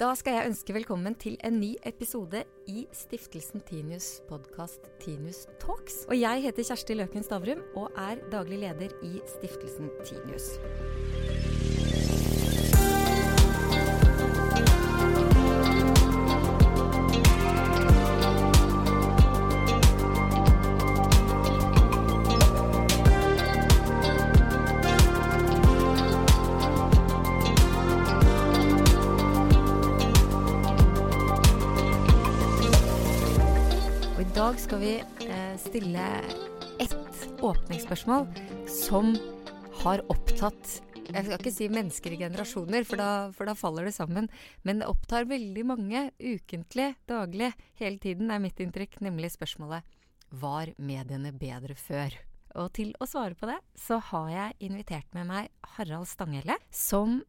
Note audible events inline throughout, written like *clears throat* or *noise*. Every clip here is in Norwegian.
Da skal jeg ønske velkommen til en ny episode i Stiftelsen Tinius podkast Tinius Talks. Og jeg heter Kjersti Løken Stavrum og er daglig leder i Stiftelsen Tinius. Stille ett åpningsspørsmål som har opptatt jeg skal ikke si mennesker i generasjoner, for da, for da faller det sammen. Men det opptar veldig mange ukentlig, daglig, hele tiden, er mitt inntrykk. Nemlig spørsmålet Var mediene bedre før? Og til å svare på det, så har jeg invitert med meg Harald Stanghelle, som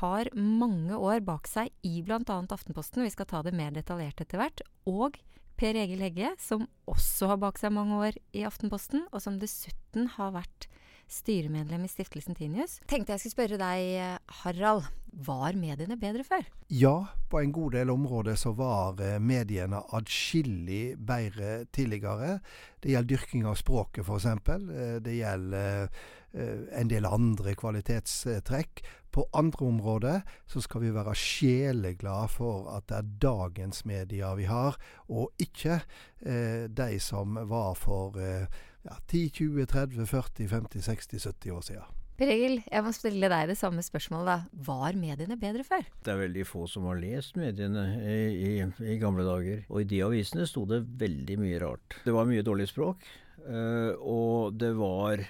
har mange år bak seg i bl.a. Aftenposten. Vi skal ta det mer detaljert etter hvert. Og Per Egil Hegge, som også har bak seg mange år i Aftenposten, og som dessuten har vært styremedlem i Stiftelsen Tinius. Tenkte jeg skulle spørre deg, Harald. Var mediene bedre før? Ja, på en god del områder så var eh, mediene adskillig bedre tidligere. Det gjelder dyrking av språket, f.eks. Eh, det gjelder en del andre kvalitetstrekk. På andre områder så skal vi være sjeleglade for at det er dagens medier vi har, og ikke eh, de som var for eh, ja, 10, 20, 30, 40, 50, 60, 70 år siden. Per Egil, jeg må stille deg det samme spørsmålet. da. Var mediene bedre før? Det er veldig få som har lest mediene i, i, i gamle dager. Og i de avisene sto det veldig mye rart. Det var mye dårlig språk, øh, og det var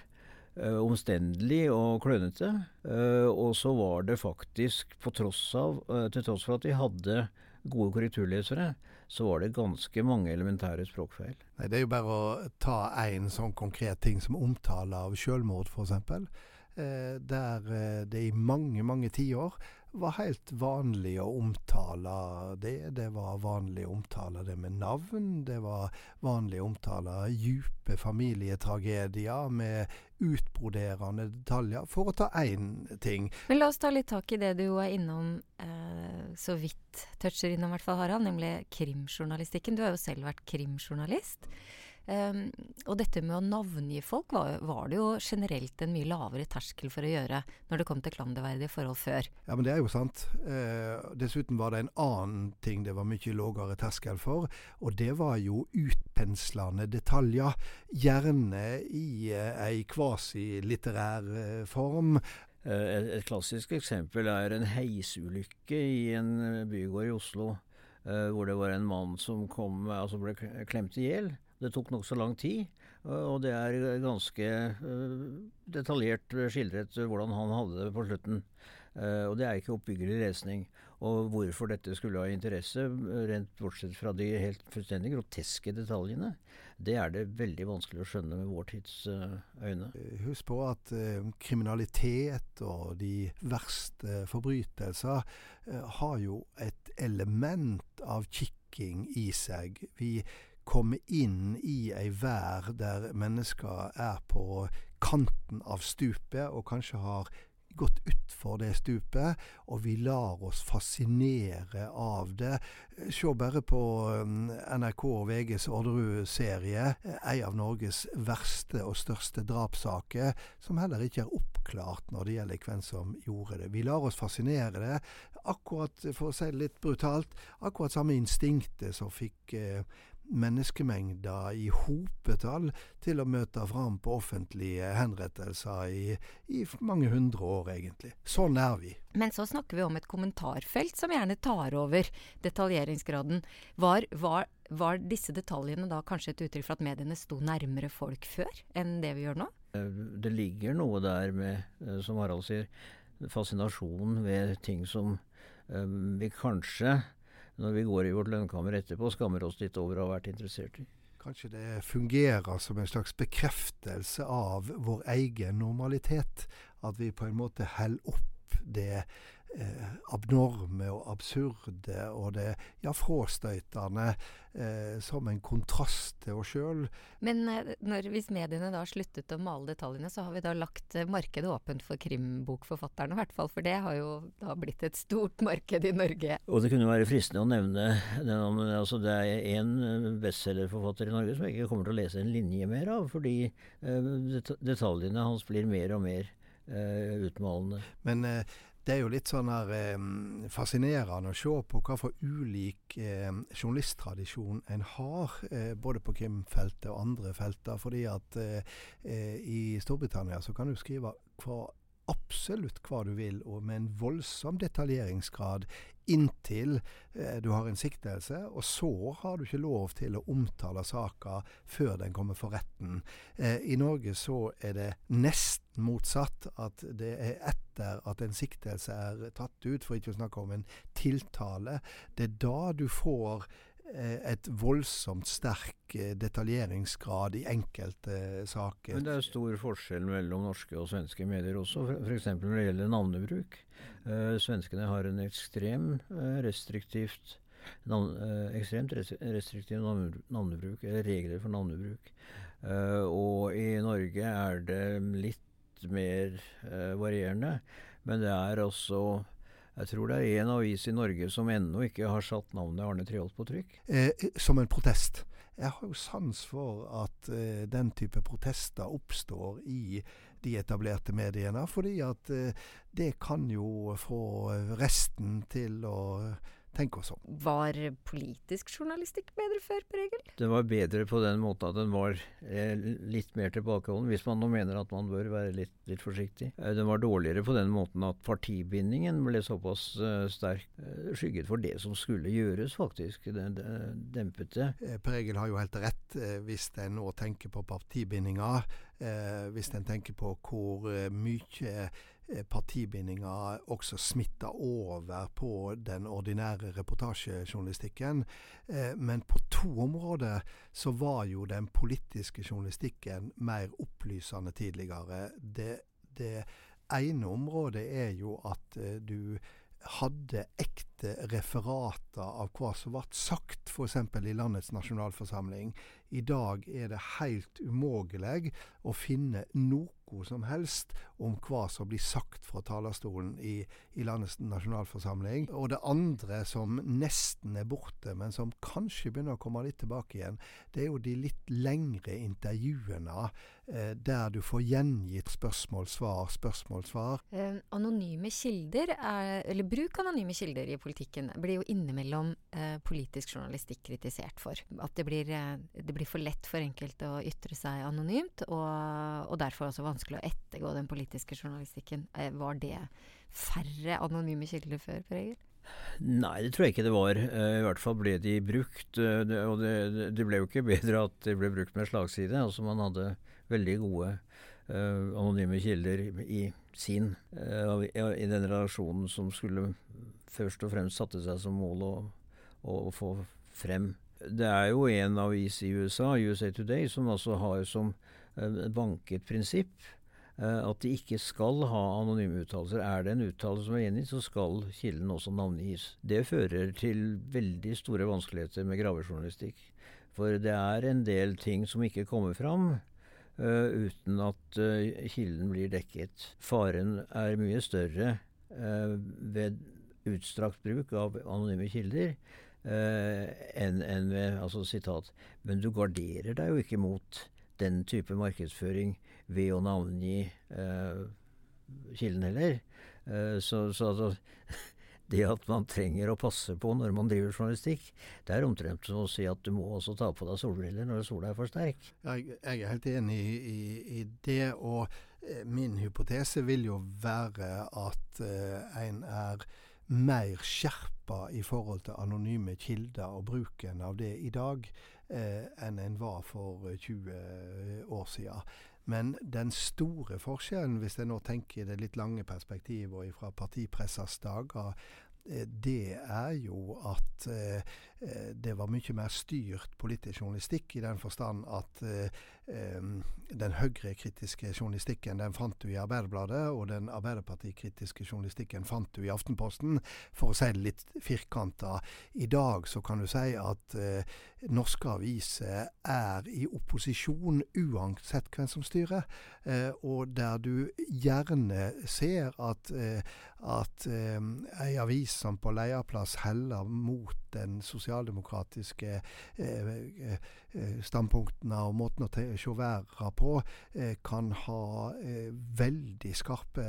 omstendelig og klønete. Øh, og så var det faktisk, på tross av, til tross for at vi hadde gode korrekturlesere, så var det ganske mange elementære språkfeil. Nei, Det er jo bare å ta én sånn konkret ting som omtale av selvmord, f.eks. Eh, der eh, det i mange, mange tiår var helt vanlig å omtale det. Det var vanlig å omtale det med navn. Det var vanlig å omtale djupe familietragedier med utbroderende detaljer, for å ta én ting. Men la oss ta litt tak i det du er innom, eh, så vidt toucher innom, i hvert fall, Harald, nemlig krimjournalistikken. Du har jo selv vært krimjournalist. Um, og dette med å navngi folk var, var, det jo generelt en mye lavere terskel for å gjøre når det kom til klanderverdige forhold før. Ja, men det er jo sant. Eh, dessuten var det en annen ting det var mye lavere terskel for, og det var jo utpenslende detaljer. Gjerne i eh, ei kvasilitterær eh, form. Et, et klassisk eksempel er en heisulykke i en bygård i Oslo. Uh, hvor det var en mann som kom, altså ble klemt i hjel. Det tok nokså lang tid, og det er ganske uh, detaljert skildret hvordan han hadde det på slutten. Uh, og det er ikke oppbyggelig lesning. Og hvorfor dette skulle ha interesse, rent bortsett fra de helt fullstendig groteske detaljene, det er det veldig vanskelig å skjønne med vår tids øyne. Husk på at kriminalitet og de verste forbrytelser har jo et element av kikking i seg. Vi kommer inn i ei vær der mennesker er på kanten av stupet og kanskje har gått utfor det stupet, og vi lar oss fascinere av det. Se bare på NRK og VGs Orderud-serie, ei av Norges verste og største drapssaker, som heller ikke er oppklart når det gjelder hvem som gjorde det. Vi lar oss fascinere det. Akkurat, for å si det litt brutalt, akkurat samme instinktet som fikk eh, menneskemengder i hopetall til å møte fram på offentlige henrettelser i, i, mange hundre år, egentlig. Sånn er vi. Men så snakker vi om et kommentarfelt som gjerne tar over detaljeringsgraden. Var, var, var disse detaljene da kanskje et uttrykk for at mediene sto nærmere folk før enn det vi gjør nå? Det ligger noe der med, som Harald sier, fascinasjon ved ting som um, vi kanskje når vi går i vårt lønnkammer etterpå, skammer oss litt over å ha vært interessert i. Kanskje det fungerer som en slags bekreftelse av vår egen normalitet. At vi på en måte holder opp det abnorme og absurde og det ja, fråstøytende eh, som en kontrast til oss sjøl. Men eh, når, hvis mediene da sluttet å male detaljene, så har vi da lagt eh, markedet åpent for krimbokforfatterne, i hvert fall. For det har jo da blitt et stort marked i Norge. Og det kunne være fristende å nevne den, altså Det er én bestselgerforfatter i Norge som jeg ikke kommer til å lese en linje mer av, fordi eh, detaljene hans blir mer og mer Uh, utmalende. Men eh, det er jo litt sånn her eh, fascinerende å se på hva for ulik eh, journalisttradisjon en har, eh, både på krimfeltet og andre felter. Fordi at eh, eh, i Storbritannia så kan du skrive hva, absolutt hva du vil, og med en voldsom detaljeringsgrad inntil eh, du har en siktelse, og så har du ikke lov til å omtale saka før den kommer for retten. I Norge så er det nesten motsatt. At det er etter at en siktelse er tatt ut, for ikke å snakke om en tiltale. Det er da du får eh, et voldsomt sterk eh, detaljeringsgrad i enkelte saker. Men det er stor forskjell mellom norske og svenske medier også, f.eks. når det gjelder navnebruk. Uh, svenskene har en ekstrem restriktivt navn, ekstremt restriktiv navnebruk, eller regler for navnebruk. og i Norge er det litt mer eh, varierende. Men det er også jeg tror det er én avis i Norge som ennå ikke har satt navnet Arne Treholt på trykk. Eh, som en protest. Jeg har jo sans for at eh, den type protester oppstår i de etablerte mediene, fordi at eh, det kan jo få resten til å tenke oss om. Var politisk journalistikk bedre før, Per Egil? Den var bedre på den måten at den var eh, litt mer tilbakeholden, hvis man nå mener at man bør være litt, litt forsiktig. Eh, den var dårligere på den måten at partibindingen ble såpass eh, sterk, eh, skygget for det som skulle gjøres, faktisk. Den, dempet det. Eh, per Egil har jo helt rett eh, hvis en nå tenker på partibindinga. hvis en tenker på hvor mye Eh, partibindinga også smitta over på den ordinære reportasjejournalistikken. Eh, men på to områder så var jo den politiske journalistikken mer opplysende tidligere. Det, det ene området er jo at eh, du hadde ekte referater av hva som ble sagt, f.eks. i landets nasjonalforsamling. I dag er det helt umulig å finne noe som helst om hva som blir sagt fra talerstolen i, i, landets nasjonalforsamling. Og det andre som nesten er borte, men som kanskje begynner å komme litt tilbake igjen, det er jo de litt lengre intervjuene eh, der du får gjengitt spørsmål-svar, spørsmål-svar. Eh, anonyme kilder, er, eller bruk anonyme kilder i politikken, blir jo innimellom eh, politisk journalistikk kritisert for. At det blir, eh, det blir for lett for enkelte å ytre seg anonymt, og, og, derfor også vanskelig å ettergå den politiske journalistikken. Eh, var det færre anonyme kilder før, Per Egil? Nei, det tror jeg ikke det var. Eh, I hvert fall ble de brukt. Og det, det ble jo ikke bedre at de ble brukt med slagside. Altså Man hadde veldig gode uh, anonyme kilder i sin uh, i den redaksjonen som skulle først og fremst satte seg som mål å, å få frem det er jo en avis i USA, USA Today, som altså har som uh, banket prinsipp uh, at de ikke skal ha anonyme uttalelser. Er det en uttalelse som er gjengitt, så skal kilden også navngis. Det fører til veldig store vanskeligheter med gravejournalistikk. For det er en del ting som ikke kommer fram uh, uten at kilden blir dekket. Faren er mye større ved utstrakt bruk av anonyme kilder eh, enn en ved altså sitat, Men du garderer deg jo ikke mot den type markedsføring ved å navngi eh, kilden heller. Eh, så, så altså *laughs* det at man trenger å passe på når man driver journalistikk, det er omtrent som å si at du må også ta på deg solbriller når sola er for sterk. Jeg, jeg er helt enig i, i, i det. Og eh, min hypotese vil jo være at eh, en er mer skjerpa i forhold til anonyme kilder og bruken av det i dag eh, enn en var for 20 eh, år siden. Men den store forskjellen, hvis jeg nå tenker i det litt lange perspektivet og fra partipressas dager, eh, det er jo at eh, eh, det var mye mer styrt politisk journalistikk, i den forstand at eh, den høyrekritiske journalistikken den fant du i Arbeiderbladet, og den arbeiderpartikritiske journalistikken fant du i Aftenposten, for å si det litt firkanta. I dag så kan du si at eh, norske aviser er i opposisjon uansett hvem som styrer, eh, og der du gjerne ser at, eh, at eh, ei avis som på lederplass heller mot den sosialdemokratiske eh, eh, standpunktene og måten å se verden på, kan ha veldig skarpe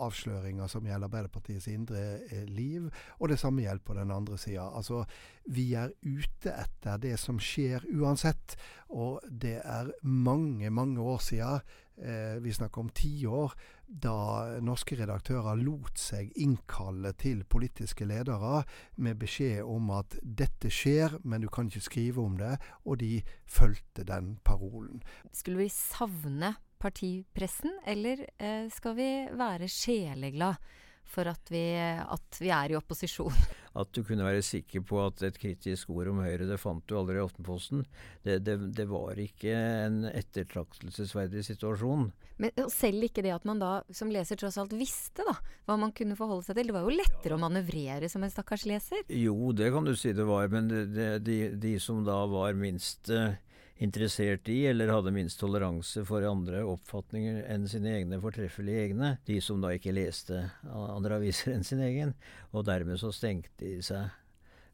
avsløringer som gjelder Arbeiderpartiets indre liv, og det samme gjelder på den andre sida. Altså, vi er ute etter det som skjer uansett, og det er mange, mange år siden eh, vi snakker om tiår, da norske redaktører lot seg innkalle til politiske ledere med beskjed om at dette skjer, men du kan ikke skrive om det, og de fulgte den parolen. Skulle vi savne partipressen, eller eh, skal vi være sjeleglad for at vi, at vi er i opposisjon? *laughs* at du kunne være sikker på at et kritisk ord om Høyre, det fant du aldri i Aftenposten. Det, det, det var ikke en ettertraktelsesverdig situasjon. Men selv ikke det at man da som leser tross alt visste da, hva man kunne forholde seg til. Det var jo lettere å manøvrere som en stakkars leser. Jo, det kan du si det var. Men det, de, de, som da var minst uh, interessert i, eller hadde minst toleranse for andre oppfatninger enn sine egne fortreffelige egne, de som da ikke leste andre aviser enn sin egen. Og dermed så stengte de seg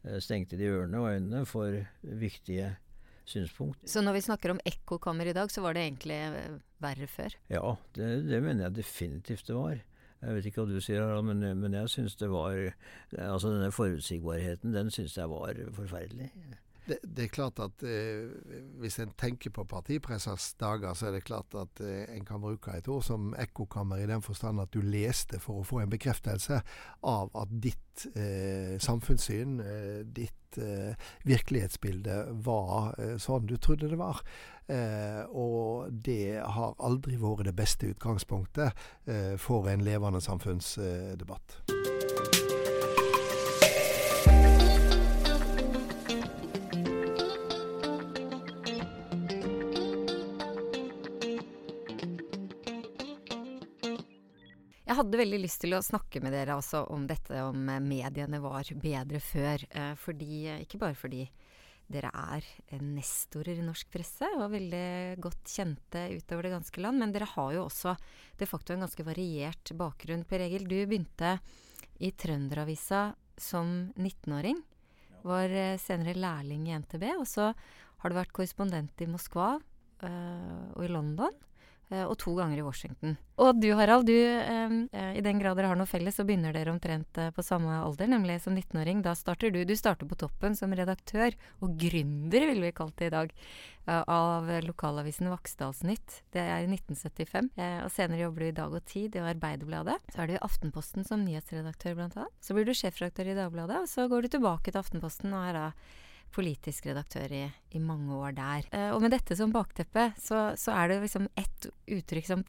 eh, stengte de ørene og øynene for viktige synspunkt. Så når vi snakker om ekkokammer i dag, så var det egentlig eh, verre før? Ja, det, det mener jeg definitivt det var. Jeg vet ikke hva du sier, Harald, men, men jeg syns det var Altså denne forutsigbarheten, den syns jeg var forferdelig. Det, det, er klart at eh, Hvis en tenker på partipressers dager, så er det klart at eh, en kan bruke et ord som ekkokammer i den forstand at du leste for å få en bekreftelse av at ditt eh, samfunnssyn, eh, ditt eh, virkelighetsbilde, var eh, sånn du trodde det var. og det har aldri vært det beste utgangspunktet for en levende samfunnsdebatt. Jeg hadde veldig lyst til å snakke med dere også om dette om eh, mediene var bedre før. Eh, fordi, eh, ikke bare fordi dere er nestorer i norsk presse og veldig godt kjente utover det ganske land, men dere har jo også de facto en ganske variert bakgrunn. Per Egil, du begynte i Trønderavisa som 19-åring. Var senere lærling i NTB, og så har du vært korrespondent i Moskva øh, og i London. Eh, og to ganger i Washington. Og du Harald, du, eh, i den grad dere har noe felles, så begynner dere omtrent eh, på samme alder, nemlig som 19-åring. Da starter du Du starter på toppen som redaktør, og gründer, ville vi kalt det i dag, av lokalavisen Vaksdalsnytt. Det er i 1975. Og senere jobber du i Dag og Tid og Arbeiderbladet. Så er du i Aftenposten som nyhetsredaktør, blant annet. Så blir du sjefredaktør i Dagbladet, og så går du tilbake til Aftenposten og er da politisk redaktør i, i mange år der. Eh, og med dette som bakteppe, så, så er det liksom ett uttrykk som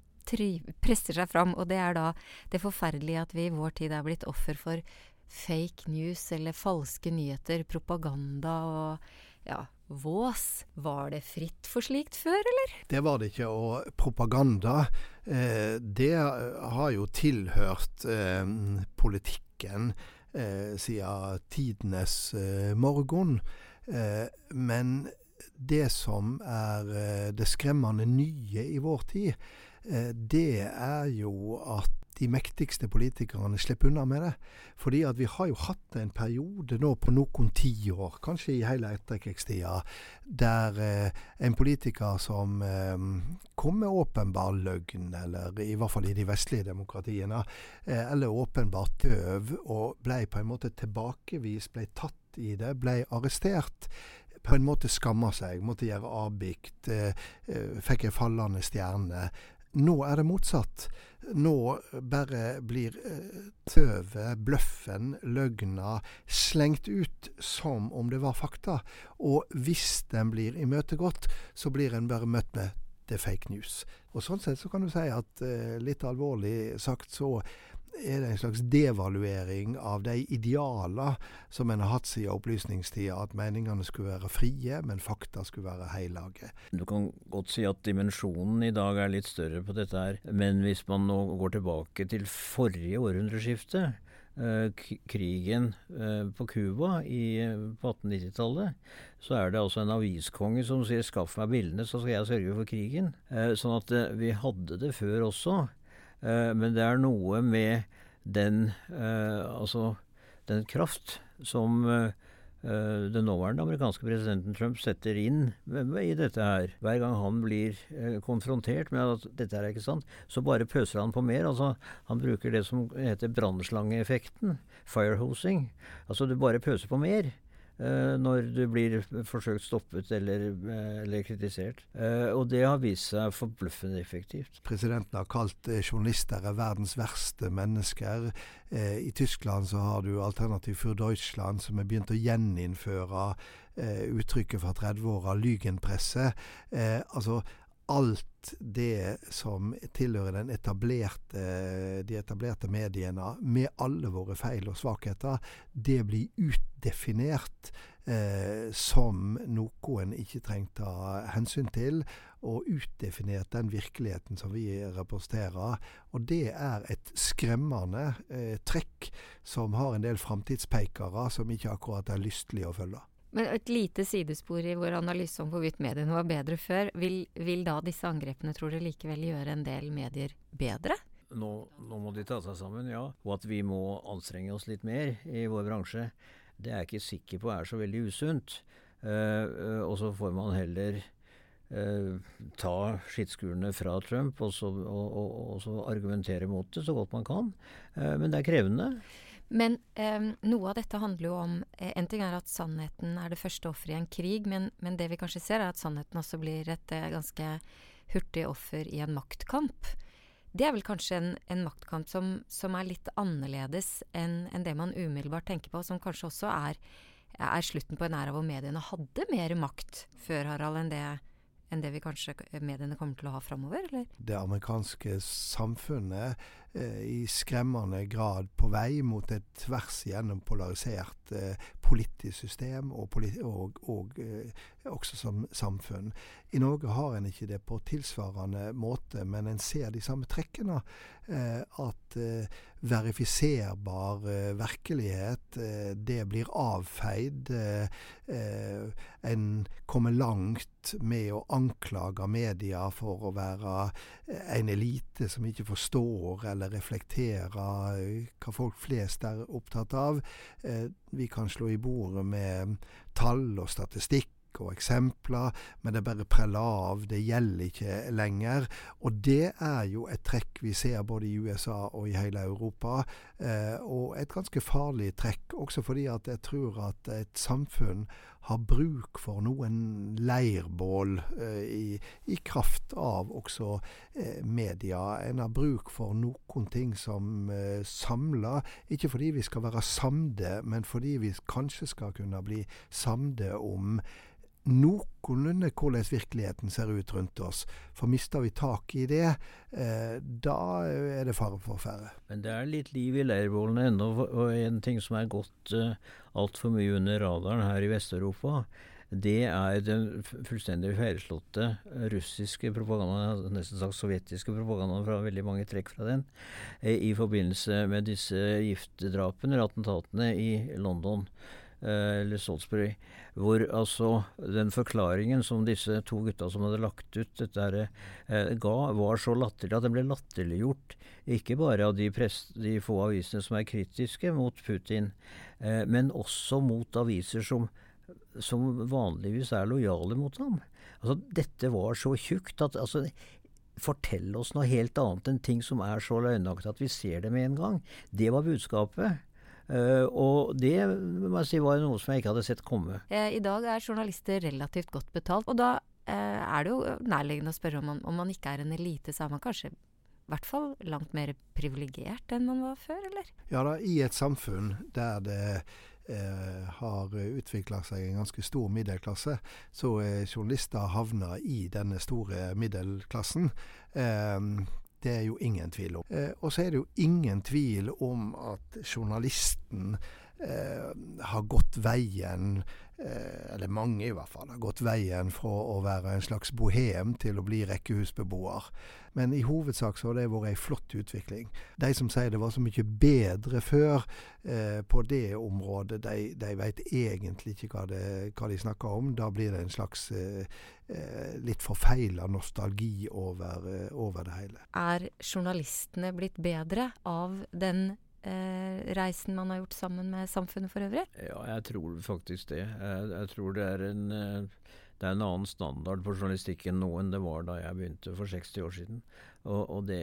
presser seg fram, og det er da det forferdelige at vi i vår tid er blitt offer for fake news eller falske nyheter, propaganda og ja, vås. Var det fritt for slikt før, eller? Det var det ikke. Og propaganda, eh, det har jo tilhørt eh, politikken eh, siden tidenes eh, morgen. Eh, men det som er eh, det skremmende nye i vår tid, eh, det er jo at de mektigste politikerne slipper unna med det. Fordi at vi har jo hatt en periode nå på noen tiår, kanskje i hele etterkrigstida, der eh, en politiker som eh, kom med åpenbar løgn, eller i hvert fall i de vestlige demokratiene, eh, eller åpenbart døv, og ble på en måte tilbakevist, ble tatt i det, ble arrestert. På en måte skamma seg, måtte gjøre avbikt, eh, eh, fikk ei fallende stjerne. Nå er det motsatt. Nå bare blir eh, tøvet, bløffen, løgna slengt ut som om det var fakta. Og hvis den blir imøtegått, så blir en bare møtt med det fake news. Og sånn sett så kan du si at eh, litt alvorlig sagt så er det en slags devaluering av de idealer som en har hatt siden opplysningstida, at meningene skulle være frie, men fakta skulle være heilage. Du kan godt si at dimensjonen i dag er litt større på dette her, men hvis man nå går tilbake til forrige århundreskifte, Eh, krigen eh, på Cuba på 1890-tallet, så er det altså en aviskonge som sier 'skaff meg bildene, så skal jeg sørge for krigen'. Eh, sånn at vi hadde det før også. Men det er noe med den altså den kraft som Eh, den nåværende amerikanske presidenten Trump setter inn i dette her. Hver gang han blir eh, konfrontert med at dette er ikke sant, så bare pøser han på mer. Altså, han bruker det som heter brannslangeeffekten. Firehosing. Altså du bare pøser på mer. Uh, når du blir forsøkt stoppet eller, uh, eller kritisert. Uh, og det har vist seg forbløffende effektivt. Presidenten har kalt journalister verdens verste mennesker. I Tyskland så har du Alternativ für Deutschland, som har begynt å gjeninnføre uttrykket fra 30 år av lygenpresse. altså alt det som tilhører etablerte, de etablerte mediene, med alle våre feil og svakheter, det blir utdefinert eh, som noe en ikke trenger ta hensyn til, og utdefinert den virkeligheten som vi representerer. Og det er et skremmende eh, trekk som har en del framtidspeikere som ikke akkurat er lystelige å følge. Men et lite sidespor i vår analyse om hvorvidt mediene var bedre før. Vil, vil da disse angrepene, tror du, likevel gjøre en del medier bedre? Nå, nå, må de ta seg sammen, ja. Og at vi må anstrenge oss litt mer i vår bransje, det er jeg ikke sikker på er så veldig usunt. Uh, og så får man heller uh, ta skittskurene fra Trump og så, og, og, og så, argumentere mot det så godt man kan. Men det er krevende. Men eh, noe av dette handler jo om eh, En ting er at sannheten er det første offeret i en krig, men, men, det vi kanskje ser, er at sannheten også blir et eh, ganske hurtig offer i en maktkamp. Det er vel kanskje en, en maktkamp som, som, er litt annerledes enn en det man umiddelbart tenker på, som kanskje også er, er slutten på en æra hvor mediene hadde mer makt før, Harald, enn det enn det vi kanskje mediene kommer til å ha framover, eller? Det amerikanske samfunnet i skremmende grad på vei mot et tvers igjennom polarisert eh, politisk system, og, politi og, og eh, også som samfunn. I Norge har en ikke det på tilsvarende måte, men en ser de samme trekkene. Eh, at eh, verifiserbar eh, virkelighet, det blir avfeid. en kommer langt med å anklage media for å være en elite som ikke forstår eller reflekterer hva folk flest er opptatt av. vi kan slå i bordet med tall og statistikk og eksempler, men det bare preller av. Det gjelder ikke lenger. Og det er jo et trekk vi ser både i USA og i hele Europa, eh, og et ganske farlig trekk. Også fordi at jeg tror at et samfunn har bruk for noen leirbål eh, i, i, kraft av også eh, media. En har bruk for noen ting som eh, samler, ikke fordi vi skal være samde, men fordi vi kanskje skal kunne bli samde om noenlunde hvordan virkeligheten ser ut rundt oss. For mister vi tak i det, eh, da er det fare for færre. Men det er litt liv i leirbålene ennå, og en ting som er gått eh, altfor mye under radaren her i Vest-Europa, det er den fullstendig feilslåtte russiske propagandaen, nesten sagt sovjetiske propagandaen fra veldig mange trekk fra den, eh, i forbindelse med disse giftdrapene, attentatene, i London. Eh, eller Salisbury, hvor altså den forklaringen som disse to gutta som hadde lagt ut dette her, eh, ga, var så latterlig at den ble latterliggjort. Ikke bare av de, press, de, få avisene som er kritiske mot Putin, eh, men også mot aviser som, som vanligvis er lojale mot ham. Altså, dette var så tjukt at altså, Fortell oss noe helt annet enn ting som er så løgnaktige at vi ser det med en gang. Det var budskapet. Uh, og det må jeg si var noe som jeg ikke hadde sett komme. Eh, I dag er journalister relativt godt betalt, og da uh, er det jo nærliggende å spørre om man, om man ikke er en elite, så er man kanskje i hvert fall langt mer privilegert enn man var før, eller? Ja da, i et samfunn der det eh, har utvikla seg en ganske stor middelklasse, så er journalister havna i denne store middelklassen. Eh, Det er jo ingen tvil om. Eh, og så er det jo ingen tvil om at journalisten eh, har gått veien eller mange i hvert fall, har gått veien fra å være en slags bohem til å bli rekkehusbeboer. Men i hovedsak så har det vært ei flott utvikling. De som sier det var så mye bedre før eh, på det området, de, de vet egentlig ikke hva, det, hva, de snakker om. Da blir det en slags eh, eh litt forfeila nostalgi over, eh, over det hele. Er journalistene blitt bedre av den eh, reisen man har gjort sammen med samfunnet for øvrig? Ja, jeg tror faktisk det. Jeg, jeg tror det er, en, eh, det er en annen standard på journalistikken nå enn det var da jeg begynte for 60 år siden. Og, og det,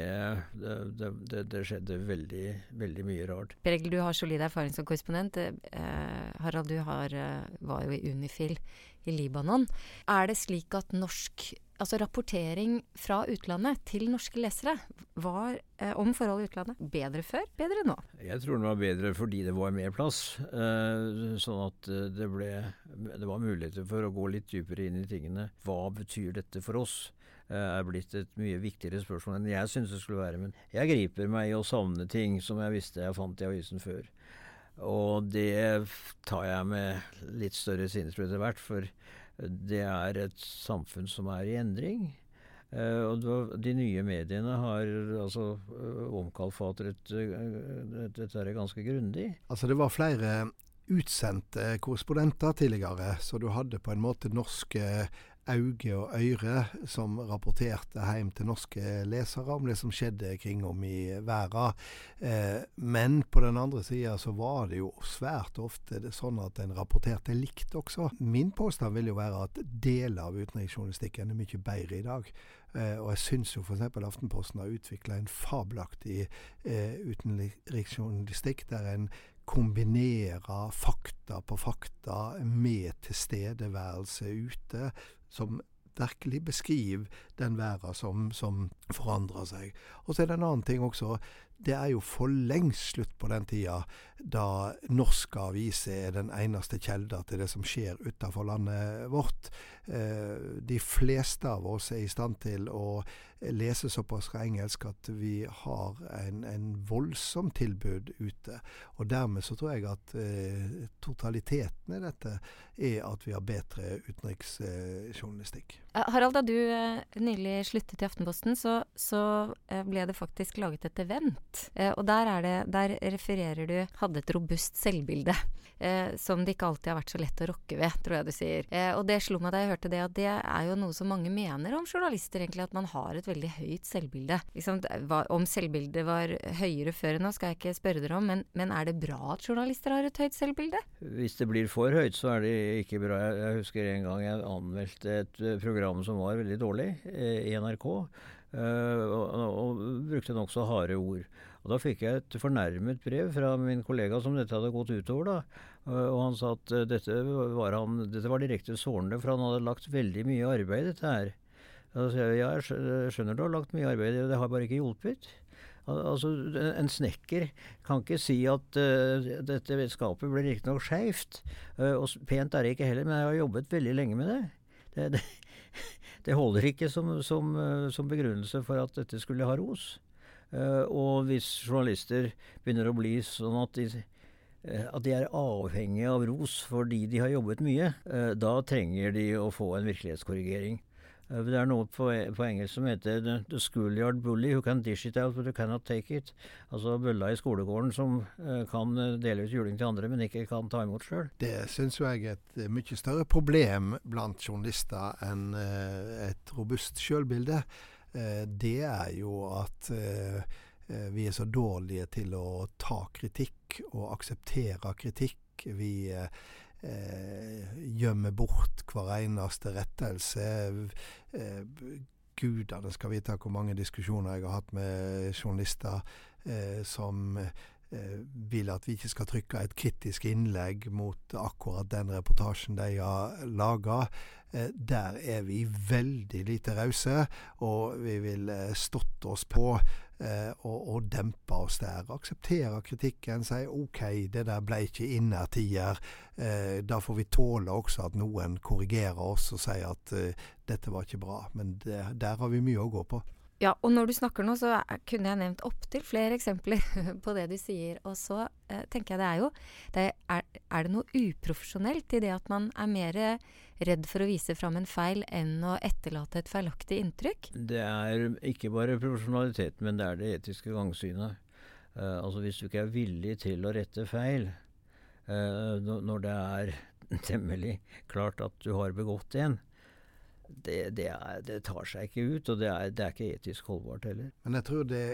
det, det, det, skjedde veldig, veldig mye rart. Per Egil, du har solid erfaring som korrespondent. Eh, Harald, du har, eh, var jo i Unifil i Libanon. Er det slik at norsk altså rapportering fra utlandet til norske lesere var eh, om forhold i utlandet bedre før, bedre nå? Jeg tror den var bedre fordi det var mer plass. Eh, sånn at eh, det, ble, det var muligheter for å gå litt dypere inn i tingene. Hva betyr dette for oss? Eh, er blitt et mye viktigere spørsmål enn jeg syns det skulle være. Men jeg griper meg i å savne ting som jeg visste jeg fant i avisen før. Og det tar jeg med litt større sinnesro etter hvert, for det er et samfunn som er i endring. Uh, og de nye mediene har altså uh, omkalfatret uh, dette ganske grundig. Altså det var flere utsendte korrespondenter tidligere, så du hadde på en måte norske øyne og Øyre som rapporterte hjem til norske lesere om det som skjedde kring om i verden. Eh, men på den andre sida så var det jo svært ofte sånn at en rapporterte likt også. Min påstand vil jo være at deler av utenriksjournalistikken er mye bedre i dag. Eh, og jeg syns jo f.eks. Aftenposten har utvikla en fabelaktig eh, utenriksjournalistikk der en kombinerer fakta på fakta med tilstedeværelse ute, som virkelig beskriver den verden som, som forandrer seg. Og så er det en annen ting også. Det er jo for lengst slutt på den tida da norske aviser er den eneste kilda til det som skjer utenfor landet vårt. Eh, de fleste av oss er i stand til å lese såpass fra engelsk at vi har en, en voldsom tilbud ute. Og dermed så tror jeg at eh, totaliteten i dette er at vi har bedre utenriksjournalistikk. Eh, Harald, da du eh, nylig sluttet i Aftenposten, så, så eh, ble det faktisk laget et event. Og der, det, der refererer du hadde et robust selvbilde. *laughs* Som det ikke alltid har vært så lett å rokke ved, tror jeg du sier. Og det slo meg da jeg hørte det, at det er jo noe som mange mener om journalister, egentlig. At man har et veldig høyt selvbilde. Liksom, om selvbildet var høyere før nå, skal jeg ikke spørre dere om, men, men, er det bra at journalister har et høyt selvbilde? Hvis det blir for høyt, så er det ikke bra. Jeg, husker en gang jeg anmeldte et eh, program som var veldig dårlig eh, i NRK. Uh, og, og, brukte nokså harde ord. Og Da fikk jeg et fornærmet brev fra min kollega som dette hadde gått utover. da, og Han sa at dette, var han, dette var direkte sårende, for han hadde lagt veldig mye arbeid i dette her. Jeg ja, jeg skjønner du har lagt mye arbeid, det har bare ikke hjulpet. Altså, En snekker kan ikke si at uh, dette skapet ble riktignok skeivt. Uh, og pent er det ikke heller, men jeg har jobbet veldig lenge med det. Det, det, det holder ikke som, som, som, begrunnelse for at dette skulle ha ros. Uh, og hvis journalister begynner å bli sånn at de, uh, at de er avhengige av ros fordi de har jobbet mye, da trenger de å få en virkelighetskorrigering. Det er noe på, på, engelsk som heter the, schoolyard bully who can dish it out but you cannot take it. Altså bølla i skolegården som kan dele ut juling til andre, men ikke kan ta imot sjøl. Det syns jeg er et mye større problem blant journalister enn et robust sjølbilde. Eh, det er jo at eh, eh, vi er så dårlige til å ta kritikk og akseptere kritikk. Vi gjemmer bort hver eneste rettelse. Gudene skal vite hvor mange diskusjoner jeg har hatt med journalister som vil at vi ikke skal trykke et kritisk innlegg mot akkurat den reportasjen de har laga. Eh, der er vi veldig lite rause, og vi vil eh, stått oss på eh, og, og dempe oss der. Akseptere kritikken, si OK, det der ble ikke innertier. Da får vi tåle også at noen korrigerer oss og sier at dette var ikke bra. Men det, der har vi mye å gå på. Ja, og når du snakker nå, så kunne jeg nevnt opptil flere eksempler *laughs* på det du sier. Og så eh, tenker jeg det er jo det er, er, det noe uprofesjonelt i det at man er mer redd for å vise fram en feil enn å etterlate et feilaktig inntrykk? Det er ikke bare profesjonalitet, men det er det etiske gangsynet. Eh, altså Hvis du ikke er villig til å rette feil eh, når det er *laughs* temmelig klart at du har begått en, det, det, er, det, tar seg ikke ut, og det er, det er, ikke etisk holdbart heller. Men jeg tror det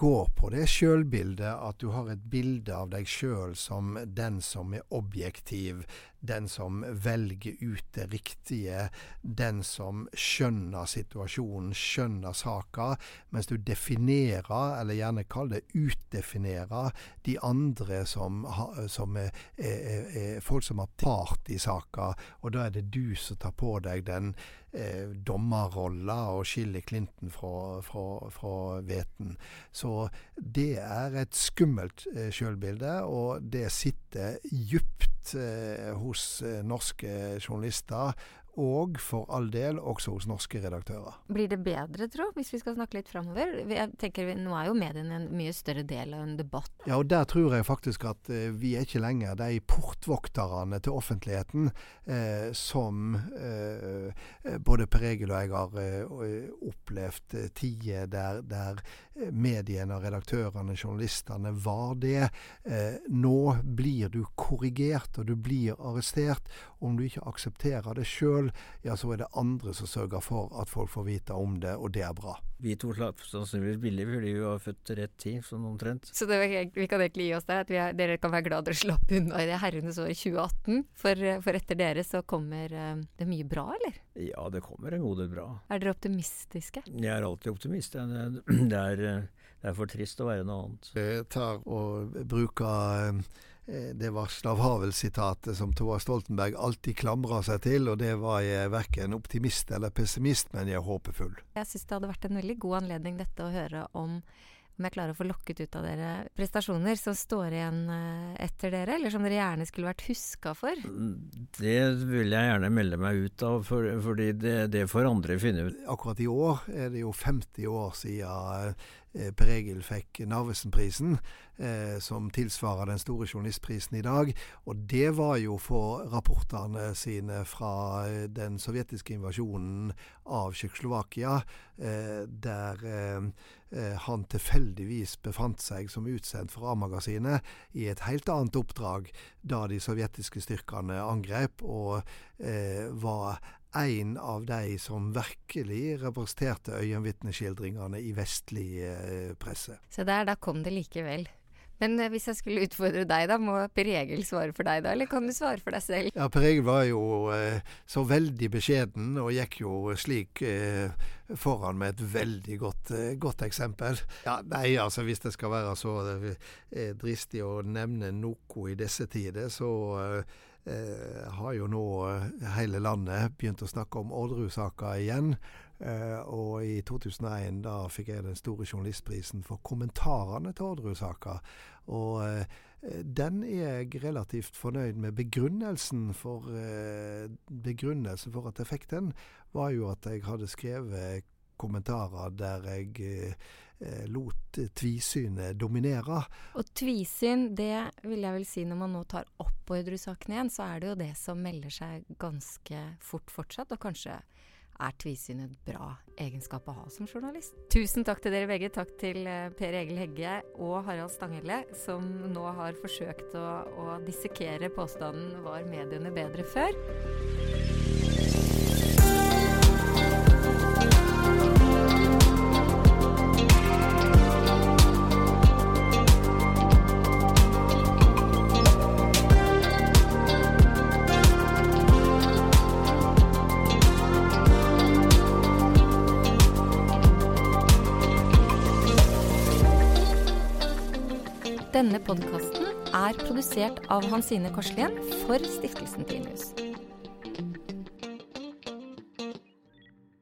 går på det sjølbildet, at du har et bilde av deg sjøl som den som er objektiv, den som velger ut det riktige, den som skjønner situasjonen, skjønner saka, mens du definerer, eller gjerne kall det utdefinerer, de andre som, som er, er, er, folk som har part i saka, og da er det du som tar på deg den eh, dommerrolla og skiller Clinton fra, fra, fra veten. Så det er et skummelt eh, sjølbilde, og det sitter djupt hos eh, norske journalister og for all del også hos norske redaktører. Blir det bedre, tro, hvis vi skal snakke litt framover? Jeg tenker, Nå er jo mediene en mye større del av en debatt. Ja, og der tror jeg faktisk at eh, vi er ikke lenger de portvokterne til offentligheten eh, som eh, eh både Per Egil og jeg har eh, opplevd eh, tider der, der mediene, redaktørene, journalistene var det. nå blir du korrigert, og du blir arrestert. Om du ikke aksepterer det sjøl, sjøl, ja, så er det andre som sørger for at folk får vite om det, og det er bra. Vi to slapp sannsynligvis billig fordi vi var født til rett tid, sånn omtrent. Så det, vi kan egentlig gi oss der, at er, dere kan være glad dere slapp unna i det herrenes år 2018. For, for, etter dere så kommer uh, det mye bra, eller? Ja, det kommer en god del bra. Er dere optimistiske? Jeg er alltid optimist. Det er, *clears throat* det er, det er for trist å være noe annet. Jeg tar og bruker Eh, det var Slav Havel-sitatet som Thora Stoltenberg alltid klamra seg til, og det var jeg verken optimist eller pessimist, men jeg er håpefull. Jeg syns det hadde vært en veldig god anledning dette å høre om om jeg klarer å få lokket ut av dere prestasjoner som står igjen eh, etter dere, eller som dere gjerne skulle vært huska for? Det vil jeg gjerne melde meg ut av, for, fordi det, det får andre finne ut. Akkurat i år er det jo 50 år siden Eh, per Egil fikk Narvesen-prisen, eh, som tilsvarer den store journalistprisen i dag. Og det var jo for rapportene sine fra eh, den sovjetiske invasjonen av Tsjekkoslovakia, eh, der eh, eh, han tilfeldigvis befant seg som utsendt for A-magasinet i et helt annet oppdrag da de sovjetiske styrkene angrep, og var en av de som virkelig representerte øyenvitneskildringene i vestlig eh, presse. Så der, da kom det likevel. Men eh, hvis jeg skulle utfordre deg, da, må Per Egil svare for deg da, eller kan du svare for deg selv? Ja, Per Egil var jo eh, så veldig beskjeden, og gikk jo slik eh, foran med et veldig godt, eh, godt, eksempel. Ja, Nei, altså hvis det skal være så eh, dristig å nevne noe i disse tider, så eh, har jo nå eh, hele landet begynt å snakke om Orderud-saka igjen. Eh, og i 2001 da fikk jeg den store journalistprisen for kommentarene til Orderud-saka. Og eh, den er jeg relativt fornøyd med. Begrunnelsen for, eh, begrunnelsen for at jeg fikk den, var jo at jeg hadde skrevet kommentarer der jeg eh, lot tvisynet dominere. Og tvisyn, det vil jeg vel si når man nå tar opp Orderud-saken igjen, så er det jo det som melder seg ganske fort fortsatt, og kanskje er tvisyn et bra egenskap å ha som journalist. Tusen takk til dere begge. Takk til eh, Per Egil Hegge og Harald Stanghelle, som nå har forsøkt å, å dissekere påstanden 'var mediene bedre før'? Denne podkasten er produsert av Hansine Korslien for Stiftelsen Tinius.